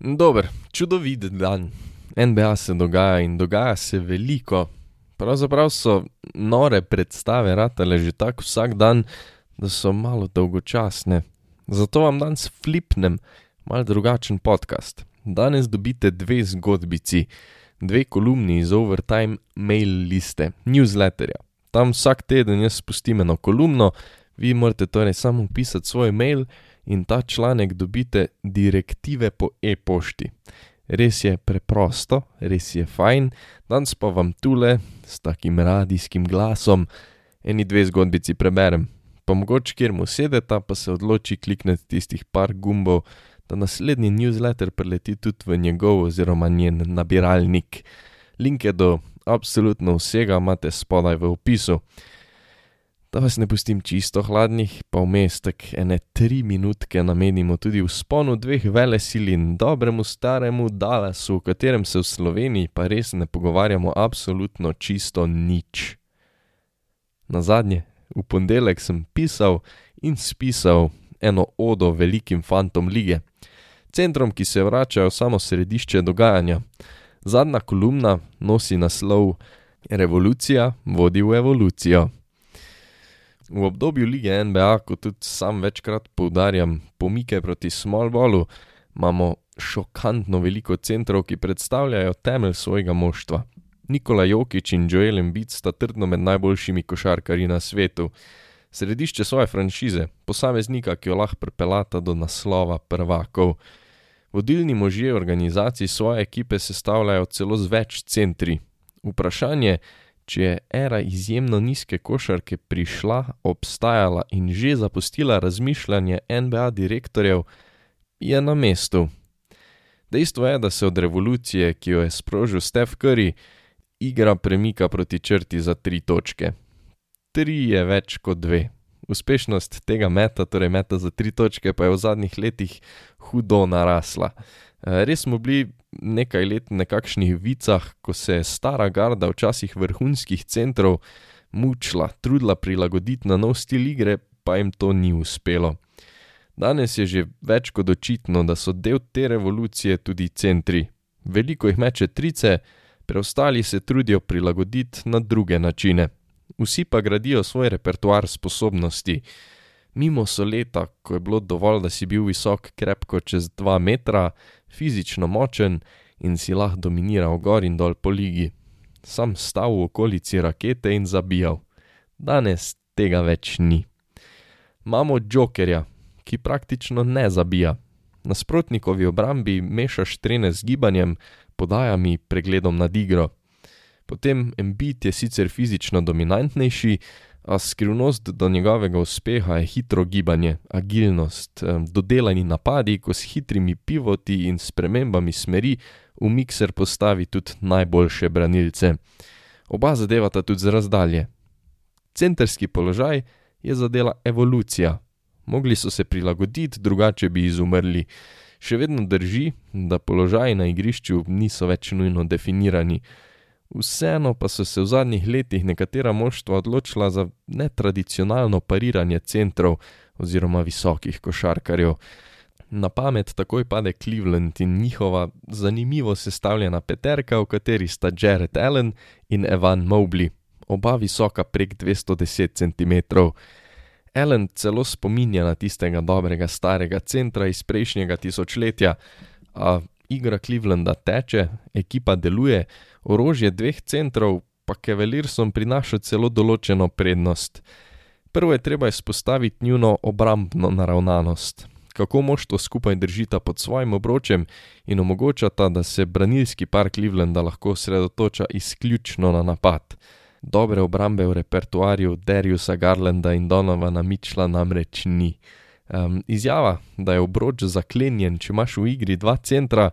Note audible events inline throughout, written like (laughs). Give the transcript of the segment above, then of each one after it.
Dober, čudovit dan. NBA se dogaja in dogaja se veliko. Pravzaprav so nore predstave ratale že tako vsak dan, da so malo dolgočasne. Zato vam danes flipnem mal drugačen podcast. Danes dobite dve zgodbici, dve kolumni iz Overtime mail liste, newsletterja. Tam vsak teden jaz spustim eno kolumno, vi morate torej samo pisati svoj mail in ta članek dobite direktive po e-pošti. Res je preprosto, res je fajn, danes pa vam tule s takim radijskim glasom eni dve zgodbici preberem. Pa mogoče kjer mu sedeta, pa se odloči klikniti tistih par gumbov, da naslednji newsletter preleti tudi v njegov oziroma njen nabiralnik. Linke do absolutno vsega imate spodaj v opisu. Da vas ne pustim čisto hladnih, pa vmes tak ene tri minutke namenimo tudi v sponu dveh velesil in dobremu staremu Dallasu, o katerem se v Sloveniji pa res ne pogovarjamo absolutno čisto nič. Na zadnje, v ponedeljek sem pisal in spisal eno odo velikim fantom lige, centrom, ki se vračajo samo središče dogajanja. Zadnja kolumna nosi naslov Revolucija vodi v evolucijo. V obdobju lige NBA, kot tudi sam večkrat poudarjam, pomike proti small ballu, imamo šokantno veliko centrov, ki predstavljajo temelj svojega moštva. Nikola Jokić in Joel Embiid sta trdno med najboljšimi košarkarji na svetu. Središče svoje franšize, posameznika, ki jo lahko pripeljata do naslova prvakov. Vodilni možje organizacij svoje ekipe sestavljajo celo z več centri. Vprašanje, če je era izjemno nizke košarke prišla, obstajala in že zapustila razmišljanje NBA direktorjev, je na mestu. Dejstvo je, da se od revolucije, ki jo je sprožil Steph Curry, igra premika proti črti za tri točke. Tri je več kot dve. Uspešnost tega meta, torej meta za tri točke, pa je v zadnjih letih hudo narasla. Res smo bili nekaj let v nekakšnih vicah, ko se je stara garda včasih vrhunskih centrov mučila, trudila prilagoditi na nov stil igre, pa jim to ni uspelo. Danes je že več kot očitno, da so del te revolucije tudi centri. Veliko jih meče trice, preostali se trudijo prilagoditi na druge načine. Vsi pa gradijo svoj repertoar sposobnosti. Mimo so leta, ko je bilo dovolj, da si bil visok krepko čez dva metra, fizično močen in si lahko dominiral gor in dol po ligi. Sam stal v okolici rakete in zabijal. Danes tega več ni. Imamo Jokerja, ki praktično ne zabija. Nasprotnikovi obrambi mešaš trene z gibanjem, podajami, pregledom nad igro. Potem Embiid je sicer fizično dominantnejši, a skrivnost do njegovega uspeha je hitro gibanje, agilnost, dodelani napadi, ko s hitrimi pivoti in spremembami smeri v mikser postavi tudi najboljše branilce. Oba zadevata tudi z razdalje. Centrski položaj je zadela evolucija. Mogli so se prilagoditi, drugače bi izumrli. Še vedno drži, da položaji na igrišču niso več nujno definirani. Vseeno pa so se v zadnjih letih nekatera moštva odločila za netradicionalno pariranje centrov oziroma visokih košarkarjev. Na pamet takoj pade Cleveland in njihova zanimivo sestavljena peterka, v kateri sta Jared Allen in Evan Mobley, oba visoka prek 210 cm. Allen celo spominja na tistega dobrega starega centra iz prejšnjega tisočletja, a igra Clevelanda teče, ekipa deluje, orožje dveh centrov pa Cavaliersom prinaša celo določeno prednost. Prvo je treba izpostaviti njuno obrambno naravnanost, kako moštvo skupaj držita pod svojim obročem in omogočata, da se branilski par Clevelanda lahko osredotoča izključno na napad. Dobre obrambe v repertoarju Dariusa Garlanda in Donovana Mitchella namreč ni. Um, izjava, da je obroč zaklenjen, če imaš v igri dva centra,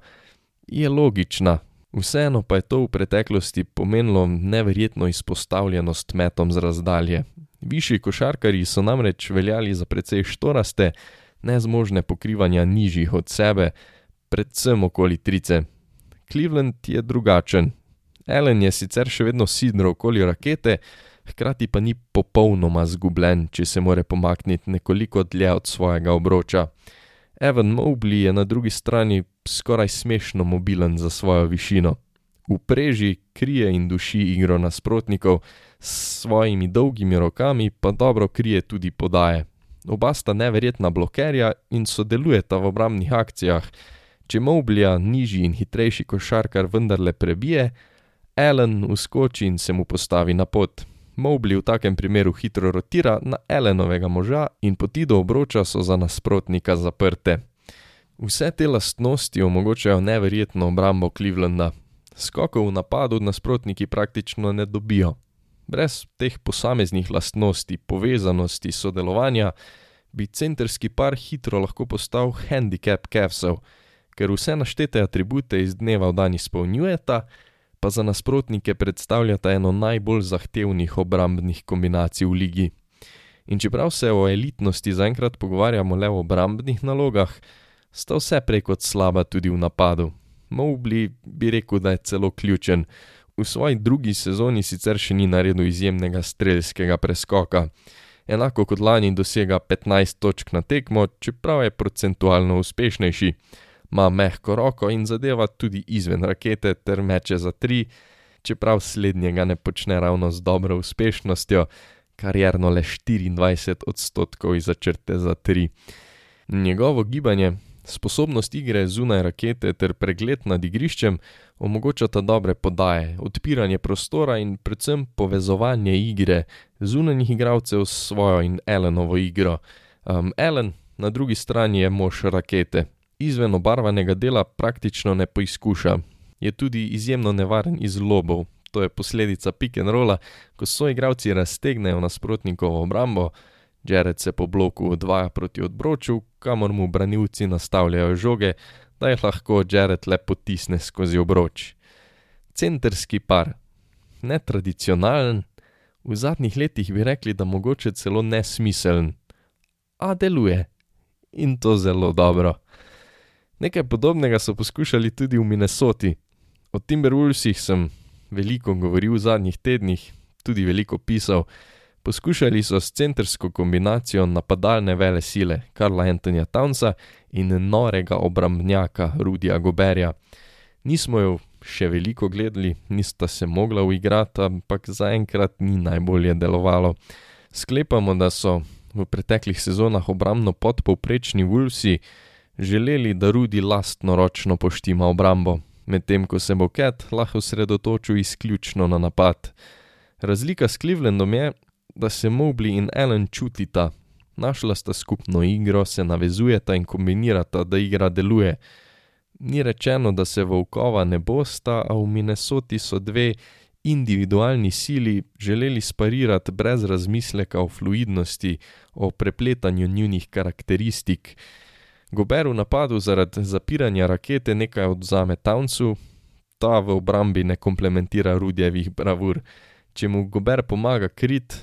je logična, vseeno pa je to v preteklosti pomenilo neverjetno izpostavljenost metom z razdalje. Višji košarkarji so namreč veljali za precej štoraste, nezmožne pokrivanja nižjih od sebe, predvsem okoli trice. Cleveland je drugačen. Allen je sicer še vedno sidro okoli rakete, hkrati pa ni popolnoma zgubljen, če se more pomakniti nekoliko dlje od svojega obroča. Evan Mobley je na drugi strani skoraj smešno mobilen za svojo višino. V preži krije in duši igro nasprotnikov, s svojimi dolgimi rokami pa dobro krije tudi podaje. Oba sta neverjetna blokerja in sodelujeta v obrambnih akcijah. Če Moblija nižji in hitrejši košarkar vendarle prebije, Allen uskoči in se mu postavi na pot. Mobley v takem primeru hitro rotira na Allenovega moža in poti do obroča so za nasprotnika zaprte. Vse te lastnosti omogočajo neverjetno obrambo Clevelanda. Skokov v napadu nasprotniki praktično ne dobijo. Brez teh posameznih lastnosti, povezanosti, sodelovanja bi centrski par hitro lahko postal handicap Cavsov, ker vse naštete atribute iz dneva v dan izpolnjujeta, pa za nasprotnike predstavljata eno najbolj zahtevnih obrambnih kombinacij v ligi. In čeprav se o elitnosti zaenkrat pogovarjamo le o obrambnih nalogah, sta vse prej kot slaba tudi v napadu. Mobley bi rekel, da je celo ključen. V svoji drugi sezoni sicer še ni naredil izjemnega strelskega preskoka. Enako kot lani dosega 15 točk na tekmo, čeprav je procentualno uspešnejši. Ma mehko roko in zadeva tudi izven rakete ter meče za tri, čeprav slednjega ne počne ravno z dobro uspešnostjo, karjerno le 24 odstotkov iz začrte za tri. Njegovo gibanje Sposobnost igre zunaj rakete ter pregled nad igriščem omogočata dobre podaje, odpiranje prostora in predvsem povezovanje igre zunanjih igralcev s svojo in Allenovo igro. Um, Allen na drugi strani je mož rakete. Izven obarvanega dela praktično ne poizkuša. Je tudi izjemno nevaren iz lobov. To je posledica pick and rolla, ko so igralci raztegnejo nasprotnikovo obrambo. Jared se po bloku odvaja proti odbroču, kamor mu branilci nastavljajo žoge, da jih lahko Jared le potisne skozi obroč. Centrski par. Netradicionalen, v zadnjih letih bi rekli, da mogoče celo nesmiseln. A deluje. In to zelo dobro. Nekaj podobnega so poskušali tudi v Minnesoti. O Timberwolvesih sem veliko govoril v zadnjih tednih, tudi veliko pisal. Poskušali so s centrsko kombinacijo napadalne vele sile Karla Antonija Townsa in norega obrambnjaka Rudija Goberja. Nismo jo še veliko gledali, nista se mogla uigrati, ampak zaenkrat ni najbolje delovalo. Sklepamo, da so v preteklih sezonah obrambno podpovprečni Wolvesi želeli, da Rudi lastno ročno poštima obrambo, medtem ko se bo Cat lahko osredotočil izključno na napad. Razlika s Clevelandom je, da se Mobley in Allen čutita, našla sta skupno igro, se navezujeta in kombinirata, da igra deluje. Ni rečeno, da se volkova ne bosta, a v Minnesoti so dve individualni sili želeli sparirati brez razmisleka o fluidnosti, o prepletanju njunih karakteristik. Gober v napadu zaradi zapiranja rakete nekaj odzame Townsu, ta v obrambi ne komplementira Rudjevih bravur. Če mu Gober pomaga krit,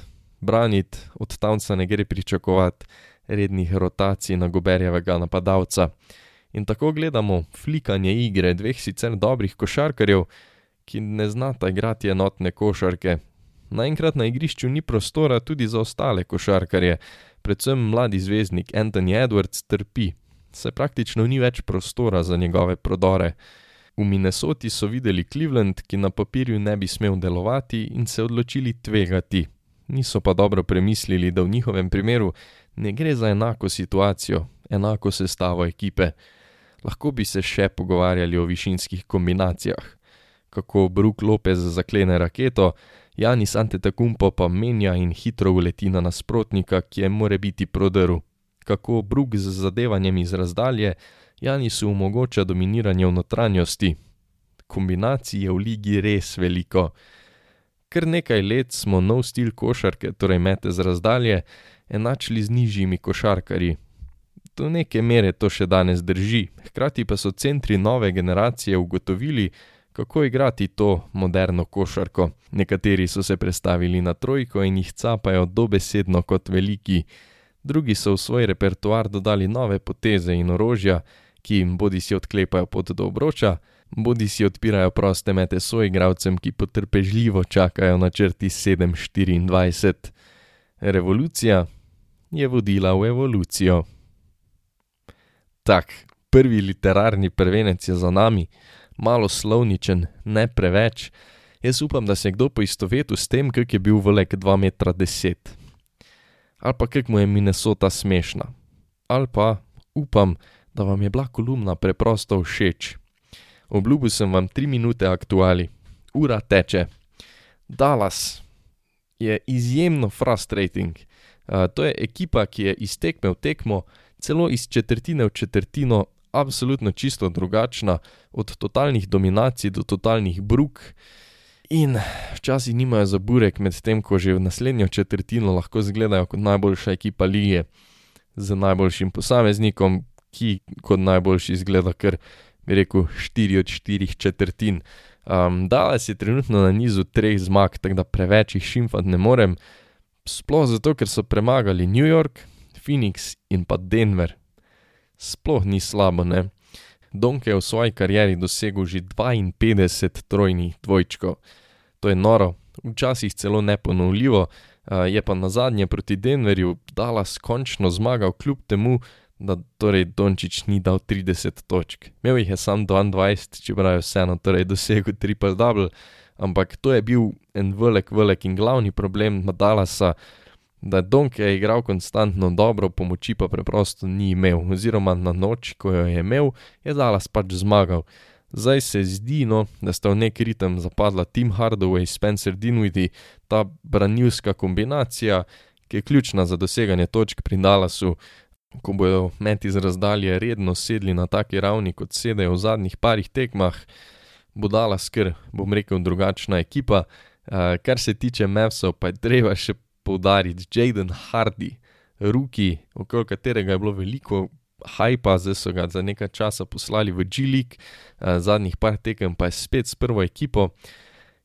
braniti, od Townsa ne gre pričakovati rednih rotacij na Goberjevega napadalca. In tako gledamo flikanje igre dveh sicer dobrih košarkarjev, ki ne znata igrati enotne košarke. Naenkrat na igrišču ni prostora tudi za ostale košarkarje, predvsem mladi zvezdnik Anthony Edwards trpi, saj praktično ni več prostora za njegove prodore. V Minnesoti so videli Cleveland, ki na papirju ne bi smel delovati, in se odločili tvegati, niso pa dobro premislili, da v njihovem primeru ne gre za enako situacijo, enako sestavo ekipe. Lahko bi se še pogovarjali o višinskih kombinacijah, kako Brook Lopez zaklene raketo, Janis Antetokounmpo pa menja in hitro uleti na nasprotnika, ki je more biti prodrl, kako Brook z zadevanjem iz razdalje Janisu omogoča dominiranje v notranjosti. Kombinacij je v ligi res veliko. Kar nekaj let smo nov stil košarke, torej mete z razdalje, enačili z nižjimi košarkarji. Do neke mere to še danes drži, hkrati pa so centri nove generacije ugotovili, kako igrati to moderno košarko. Nekateri so se prestavili na trojko in jih capajo dobesedno kot veliki, drugi so v svoj repertoar dodali nove poteze in orožja, ki jim bodi si odklepajo pot do obroča, bodi si odpirajo proste mete soigravcem, ki potrpežljivo čakajo na črti 724. Revolucija je vodila v evolucijo. Tak, prvi literarni prvenec je za nami, malo slovničen, ne preveč. Jaz upam, da se je kdo poistovetil s tem, kak je bil velik 2,10 metra. Ali pa kak mu je Minnesota smešna. Ali pa upam, da vam je bila kolumna preprosto všeč. Obljubil sem vam 3 minute aktuali, ura teče. Dallas je izjemno frustrating. Uh, to je ekipa, ki je iz tekme v tekmo, celo iz četrtine v četrtino, absolutno čisto drugačna, od totalnih dominacij do totalnih bruk. In včasih nimajo za burek, medtem ko že v naslednjo četrtino lahko izgledajo kot najboljša ekipa lige, z najboljšim posameznikom, ki kot najboljši izgleda, ker bi rekel 4 od 4 četrtin. Um, Dallas je trenutno na nizu treh zmag, tako da preveč jih šimfati ne morem, sploh zato, ker so premagali New York, Phoenix in pa Denver. Sploh ni slabo, ne. Donke je v svoji karieri dosegel že 52 trojnih dvojčkov. To je noro, včasih celo neponovljivo, je pa na zadnje proti Denverju Dallas končno zmagal, kljub temu, da torej Dončić ni dal 30 točk. Imel jih je sam 22, čeprav je vseeno torej dosegel triple double, ampak to je bil en velik, velik in glavni problem Dallasa, da je Donke igral konstantno dobro, pomoči pa preprosto ni imel, oziroma na noč, ko jo je imel, je Dallas pač zmagal. Zdaj se zdi, no, da sta v nek ritem zapadla Tim Hardaway, Spencer Dinwiddie, ta branilska kombinacija, ki je ključna za doseganje točk pri Dallasu, ko bojo meti z razdalje redno sedli na taki ravni, kot sedejo v zadnjih parih tekmah, bo Dallas kar, bom rekel, drugačna ekipa. Uh, kar se tiče Mavsov, pa je treba še poudariti Jaden Hardy, ruki, okoli katerega je bilo veliko hajpa, zdaj so ga za nekaj časa poslali v G-League, uh, zadnjih par tekem pa je spet s prvo ekipo,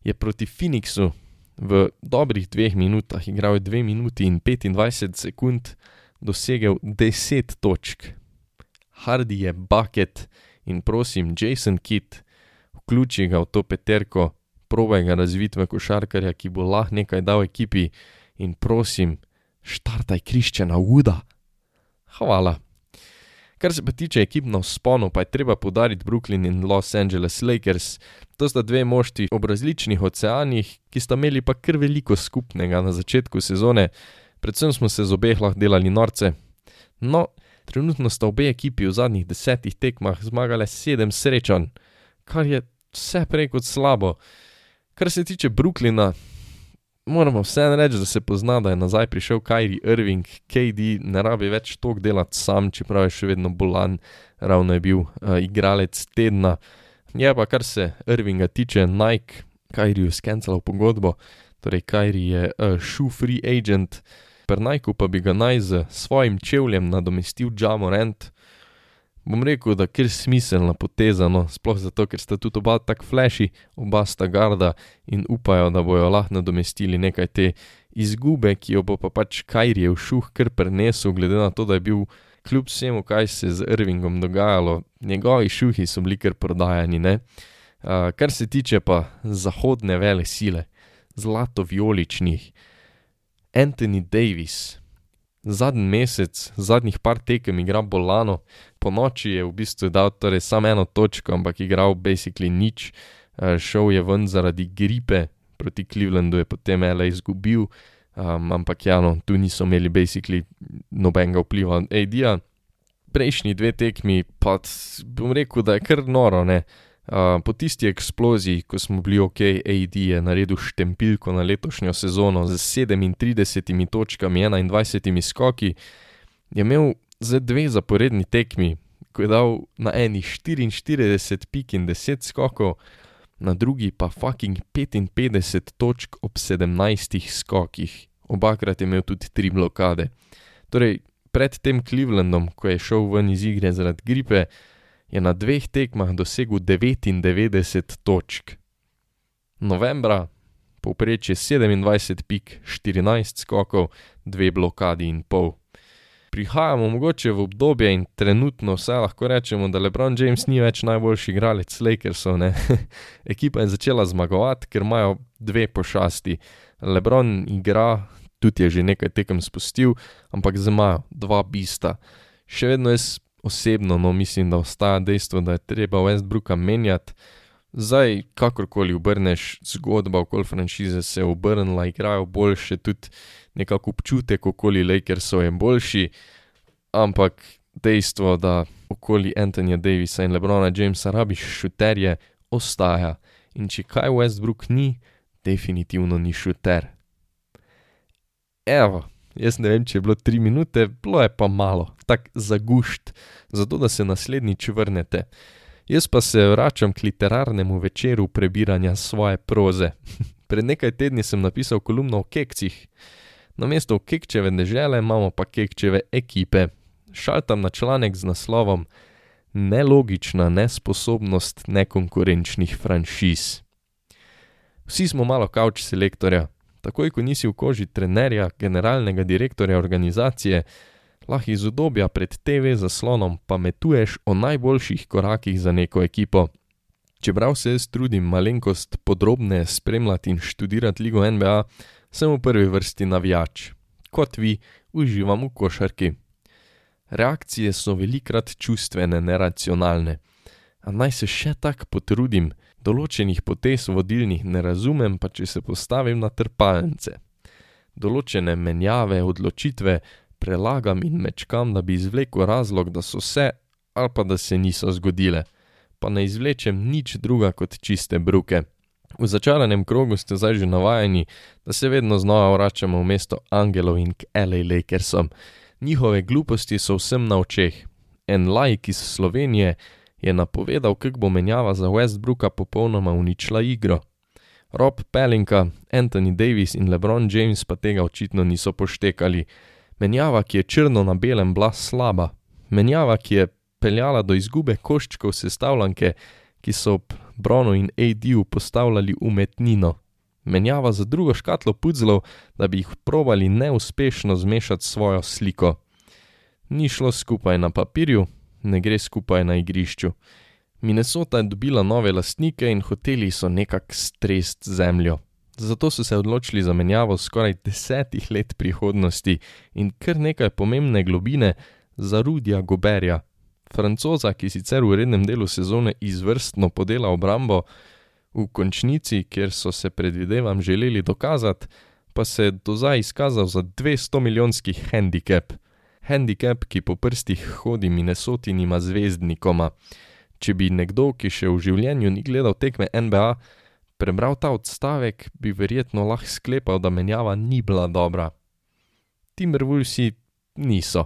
je proti Phoenixu v dobrih dveh minutah, igral je 2 minuti in 25 sekund, dosegel 10 točk. Hardy je bucket in prosim, Jason Kidd, vključi ga v to peterko, probaj ga razviti v košarkarja, ki bo lahko nekaj dal ekipi in prosim, štartaj Kriščana Wooda. Hvala. Kar se pa tiče ekipno sponu, pa je treba podariti Brooklyn in Los Angeles Lakers. To sta dve moštvi ob različnih oceanih, ki sta imeli pa kar veliko skupnega na začetku sezone, predvsem smo se z obeh lahko delali norce. No, trenutno sta obe ekipi v zadnjih desetih tekmah zmagale sedem srečanj, kar je vse prej kot slabo. Kar se tiče Brooklyna, moramo vseeno reči, da se pozna, da je nazaj prišel Kyrie Irving, KD ne rabi več toliko delati sam, čeprav je še vedno bolan, ravno je bil uh, igralec tedna. Je pa kar se Irvinga tiče, Nike, Kyrie je skencal pogodbo, torej Kyrie je uh, shoe free agent, per Nike pa bi ga naj z svojim čevljem nadomestil Jamorant bom rekel, da kar smiselna poteza, no, sploh zato, ker sta tudi oba tako flashy, oba sta garda in upajo, da bojo lahko nadomestili nekaj te izgube, ki jo bo pa pač Kajri v šuh kar prenesel, glede na to, da je bil kljub vsemu, kaj se je z Irvingom dogajalo, njegovi šuhi so bili kar prodajani, ne. Uh, kar se tiče pa zahodne vele sile, zlato-vijoličnih, Anthony Davis, zadnji mesec, zadnjih par tekem igra bolano, po noči je v bistvu dal torej samo eno točko, ampak igral basically nič, uh, šel je ven zaradi gripe, proti Clevelandu je potem L.A. izgubil, um, ampak ja, no, tu niso imeli basically nobenega vpliva od AD-ja. Prejšnji dve tekmi pa bom rekel, da je kar noro, ne. Po tisti eksploziji, ko smo bili ok, AD je naredil štempilko na letošnjo sezono z 37 točkami, 21 skoki, je imel za dve zaporedni tekmi, ko je dal na eni 44 pik in 10 skokov, na drugi pa fucking 55 točk ob 17 skokih, obakrat je imel tudi tri blokade. Torej, pred tem Clevelandom, ko je šel ven iz igre zaradi gripe, je na dveh tekmah dosegel 99 točk. Novembra, povprečje 27 pik, 14 skokov, dve blokadi in pol. Prihajamo mogoče v obdobje in trenutno vse lahko rečemo, da LeBron James ni več najboljši igralec Lakersov, ne. (laughs) Ekipa je začela zmagovati, ker imajo dve pošasti. LeBron igra, tudi je že nekaj tekem spustil, ampak zdaj imajo dva bista. Še vedno jaz osebno no, mislim, da ostaja dejstvo, da je treba Westbrooka menjati. Zdaj, kakorkoli obrneš zgodbo okoli franšize, se je obrnila, igrajo boljše, tudi nekako občutek okoli Lakersov je boljši, ampak dejstvo, da okoli Antonija Davisa in Lebrona Jamesa rabiš šuterje, ostaja. In če kaj Westbrook ni, definitivno ni šuter. Evo, jaz ne vem, če je bilo tri minute, bilo je pa malo, tako zagušt, zato da se naslednjič vrnete. Jaz pa se vračam k literarnemu večeru prebiranja svoje proze. (laughs) Pred nekaj tedni sem napisal kolumno o kekcih. Na mesto kekčeve dežele imamo pa kekčeve ekipe. Šaltam na članek z naslovom Nelogična nesposobnost nekonkurenčnih franšiz. Vsi smo malo kavč selektorja, takoj ko nisi v koži trenerja, generalnega direktorja organizacije, lahko iz udobja pred TV zaslonom pametuješ o najboljših korakih za neko ekipo. Čeprav se jaz trudim malenkost podrobneje spremljati in študirati ligo NBA, sem v prvi vrsti navijač. Kot vi, uživam v košarki. Reakcije so velikrat čustvene, neracionalne. A naj se še tako potrudim, določenih potez vodilnih ne razumem, pa če se postavim na trpalnice. Določene menjave, odločitve prelagam in mečkam, da bi izvlekel razlog, da so se ali pa da se niso zgodile, pa ne izvlečem nič druga kot čiste bruke. V začaranem krogu ste zdaj že navajeni, da se vedno znova vračamo v mesto Angelov in k L.A. Lakersom. Njihove gluposti so vsem na očeh. En lajk iz Slovenije je napovedal, kako bo menjava za Westbrooka popolnoma uničila igro. Rob Pelinka, Anthony Davis in LeBron James pa tega očitno niso poštekali. Menjava, ki je črno na belem bila slaba. Menjava, ki je peljala do izgube koščkov sestavljanke, ki so ob Bronu in AD-ju postavljali umetnino. Menjava za drugo škatlo puzzlov, da bi jih probali neuspešno zmešati svojo sliko. Ni šlo skupaj na papirju, ne gre skupaj na igrišču. Minnesota je dobila nove lastnike in hoteli so nekako strest zemljo. Zato so se odločili za menjavo skoraj desetih let prihodnosti in kar nekaj pomembne globine za Rudija Goberja, francoza, ki sicer v rednem delu sezone izvrstno podela obrambo, v končnici, kjer so se predvidevam želeli dokazati, pa se je do zdaj izkazal za 200 milijonski handicap. Handicap, ki po prstih hodi Minnesotinima zvezdnikoma. Če bi nekdo, ki še v življenju ni gledal tekme NBA, prebral ta odstavek, bi verjetno lahko sklepal, da menjava ni bila dobra. Timberwolvesi niso.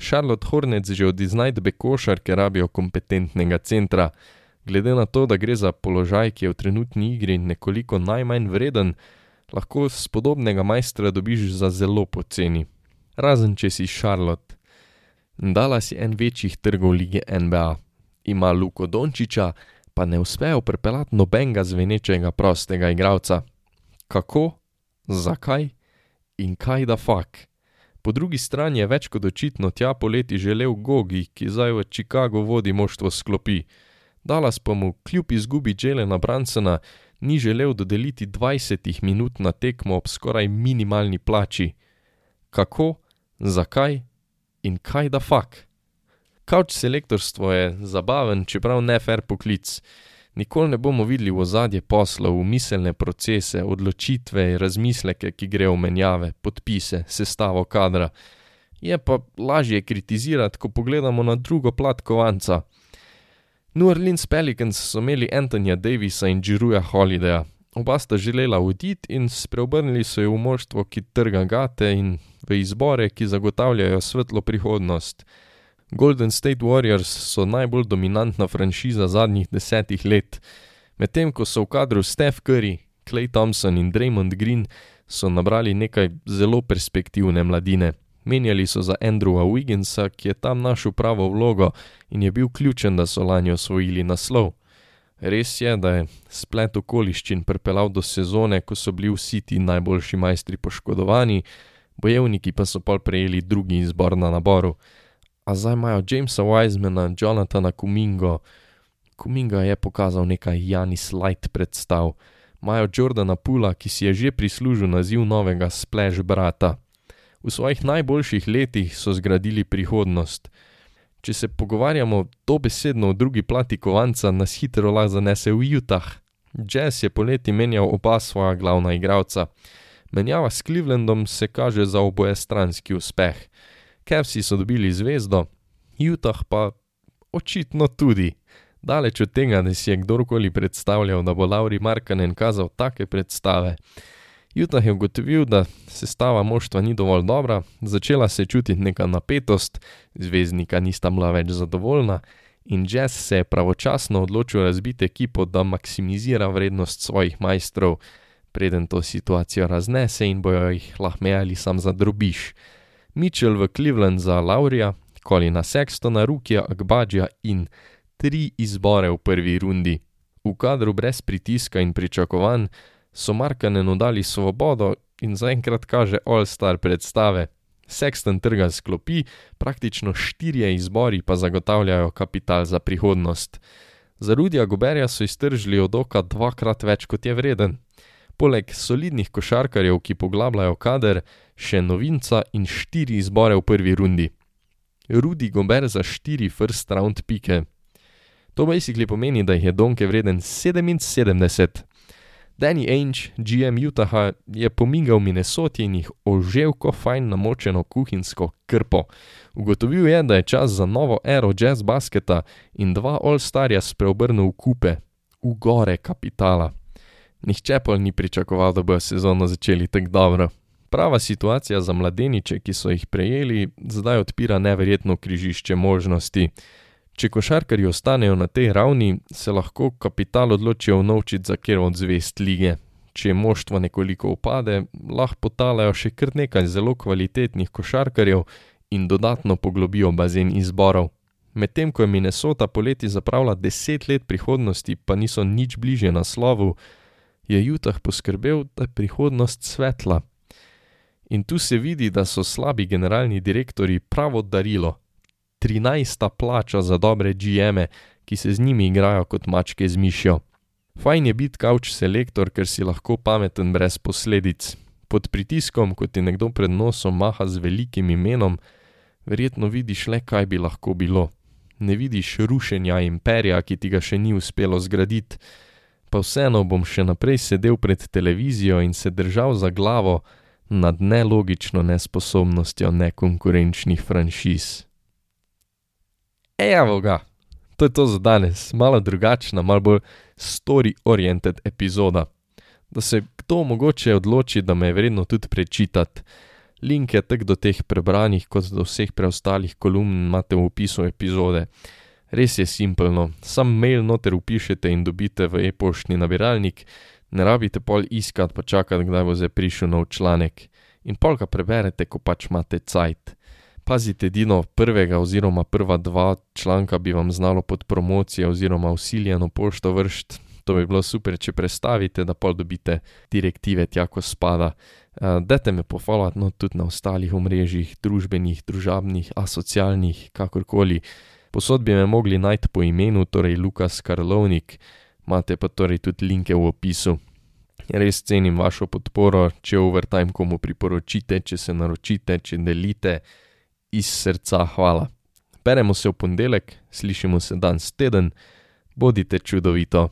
Charlotte Hornets že od iznajdbe košarke rabijo kompetentnega centra. Glede na to, da gre za položaj, ki je v trenutni igri nekoliko najmanj vreden, lahko spodobnega majstra dobiš za zelo poceni. Razen če si Charlotte. Dala si en večjih trgov lige NBA. Ima Luko Dončiča, pa ne uspejo pripeljati nobenega zvenečega prostega igralca. Kako? Zakaj? In kaj da fak? Po drugi strani je več kot očitno tja poleti želel Gogi, ki zdaj v Chicago vodi moštvo sklopi. Dallas pa mu kljub izgubi Jelena Bransona ni želel dodeliti 20 minut na tekmo ob skoraj minimalni plači. Kako, zakaj in kaj da fak? Kavč selektorstvo je zabaven, čeprav ne fair poklic. Nikoli ne bomo videli v ozadje poslov, miselne procese, odločitve razmisleke, ki grejo v menjave, podpise, sestavo kadra. Je pa lažje kritizirati, ko pogledamo na drugo plat kovanca. New Orleans Pelicans so imeli Antonija Davisa in Jiruja Holidaya. Oba sta želela oditi in spreobrnili so jo v moštvo, ki trga gate in v izbore, ki zagotavljajo svetlo prihodnost. Golden State Warriors so najbolj dominantna franšiza zadnjih desetih let. Medtem ko so v kadru Steph Curry, Clay Thompson in Draymond Green, so nabrali nekaj zelo perspektivne mladine. Menjali so za Andrewa Wigginsa, ki je tam našel pravo vlogo in je bil ključen, da so lani osvojili naslov. Res je, da je splet okoliščin pripeljal do sezone, ko so bili vsi ti najboljši majstri poškodovani, bojevniki pa so pa prejeli drugi izbor na naboru. A zdaj imajo Jamesa Wisemana, Jonathana Kumingo. Kuminga je pokazal nekaj Janis Light predstav, imajo Jordana Pula, ki si je že prislužil naziv novega splash brata. V svojih najboljših letih so zgradili prihodnost. Če se pogovarjamo dobesedno o drugi plati kovanca, nas hitro lahko zanese v Utah. Jazz je poleti menjal oba svoja glavna igralca. Menjava s Clevelandom se kaže za obojestranski uspeh. Cavsi so dobili zvezdo, Utah pa očitno tudi. Daleč od tega, da si je kdorkoli predstavljal, da bo Lauri Markanen kazal take predstave. Utah je ugotovil, da sestava moštva ni dovolj dobra, začela se je čutiti neka napetost, zvezdnika nista bila več zadovoljna in Jazz se je pravočasno odločil razbiti ekipo, da maksimizira vrednost svojih majstrov, preden to situacijo raznese in bojo jih lahmejali sam za drobiš. Mitchell v Cleveland za Laurija, Kolina Sextona, Rukija, Akbadžja in tri izbore v prvi rundi. V kadru brez pritiska in pričakovanj so Markanenu dali svobodo in zaenkrat kaže all-star predstave. Sexton trga sklopi, praktično štirje izbori pa zagotavljajo kapital za prihodnost. Za Rudija Goberja so iztržili od oka dvakrat več kot je vreden. Poleg solidnih košarkarjev, ki poglabljajo kader, še novinca in štiri izbore v prvi rundi. Rudi Gober za štiri first round pike. To basically pomeni, da jih je Donke vreden 77. Danny Ainge, GM Utaha, je pomigal Minnesoti in jih ožel ko fajn namočeno kuhinjsko krpo. Ugotovil je, da je čas za novo ero jazz basketa in dva all-starja spreobrnil v kupe, v gore kapitala. Nihče pa ni pričakoval, da bo sezono začeli tako dobro. Prava situacija za mladeniče, ki so jih prejeli, zdaj odpira neverjetno križišče možnosti. Če košarkarji ostanejo na tej ravni, se lahko kapital odločijo unovčiti za kjer od zvest lige. Če moštvo nekoliko upade, lahko potalajo še kar nekaj zelo kvalitetnih košarkarjev in dodatno poglobijo bazen izborov. Medtem ko je Minnesota poleti zapravila deset let prihodnosti, pa niso nič bliže naslovu, je Utah poskrbel, da je prihodnost svetla. In tu se vidi, da so slabi generalni direktori pravo darilo. Trinajsta plača za dobre GM-e, ki se z njimi igrajo kot mačke z mišjo. Fajn je biti kavč selektor, ker si lahko pameten brez posledic. Pod pritiskom, ko ti nekdo pred nosom maha z velikim imenom, verjetno vidiš le, kaj bi lahko bilo. Ne vidiš rušenja imperija, ki ti ga še ni uspelo zgraditi. Pa vseeno bom še naprej sedel pred televizijo in se držal za glavo, nad nelogično nesposobnostjo nekonkurenčnih franšiz. Evo ga, to je to za danes, malo drugačna, malo bolj story-oriented epizoda. Da se kdo mogoče odloči, da me je vredno tudi prečitati. Link je tako do teh prebranih, kot do vseh preostalih kolumn imate v opisu epizode. Res je simpelno, sam mail noter upišete in dobite v e-poštni nabiralnik, ne rabite pol iskati pa čakati, kdaj bo zdaj prišel nov članek. In pol ga preberete, ko pač imate cajt. Pazite, edino prvega oziroma prva dva članka bi vam znalo pod promocijo oziroma usiljeno pošto vršt. To bi bilo super, če prestavite, da pol dobite direktive tja, ko spada. Uh, dajte me pohvaliti no, tudi na ostalih omrežjih, družbenih, družabnih, asocialnih, kakorkoli. Posod bi me mogli najti po imenu, torej Lukas Karlovnik imate pa torej tudi linke v opisu. Res cenim vašo podporo, če overtime komu priporočite, če se naročite, če delite, iz srca hvala. Beremo se v ponedeljek, slišimo se danes teden, bodite čudovito.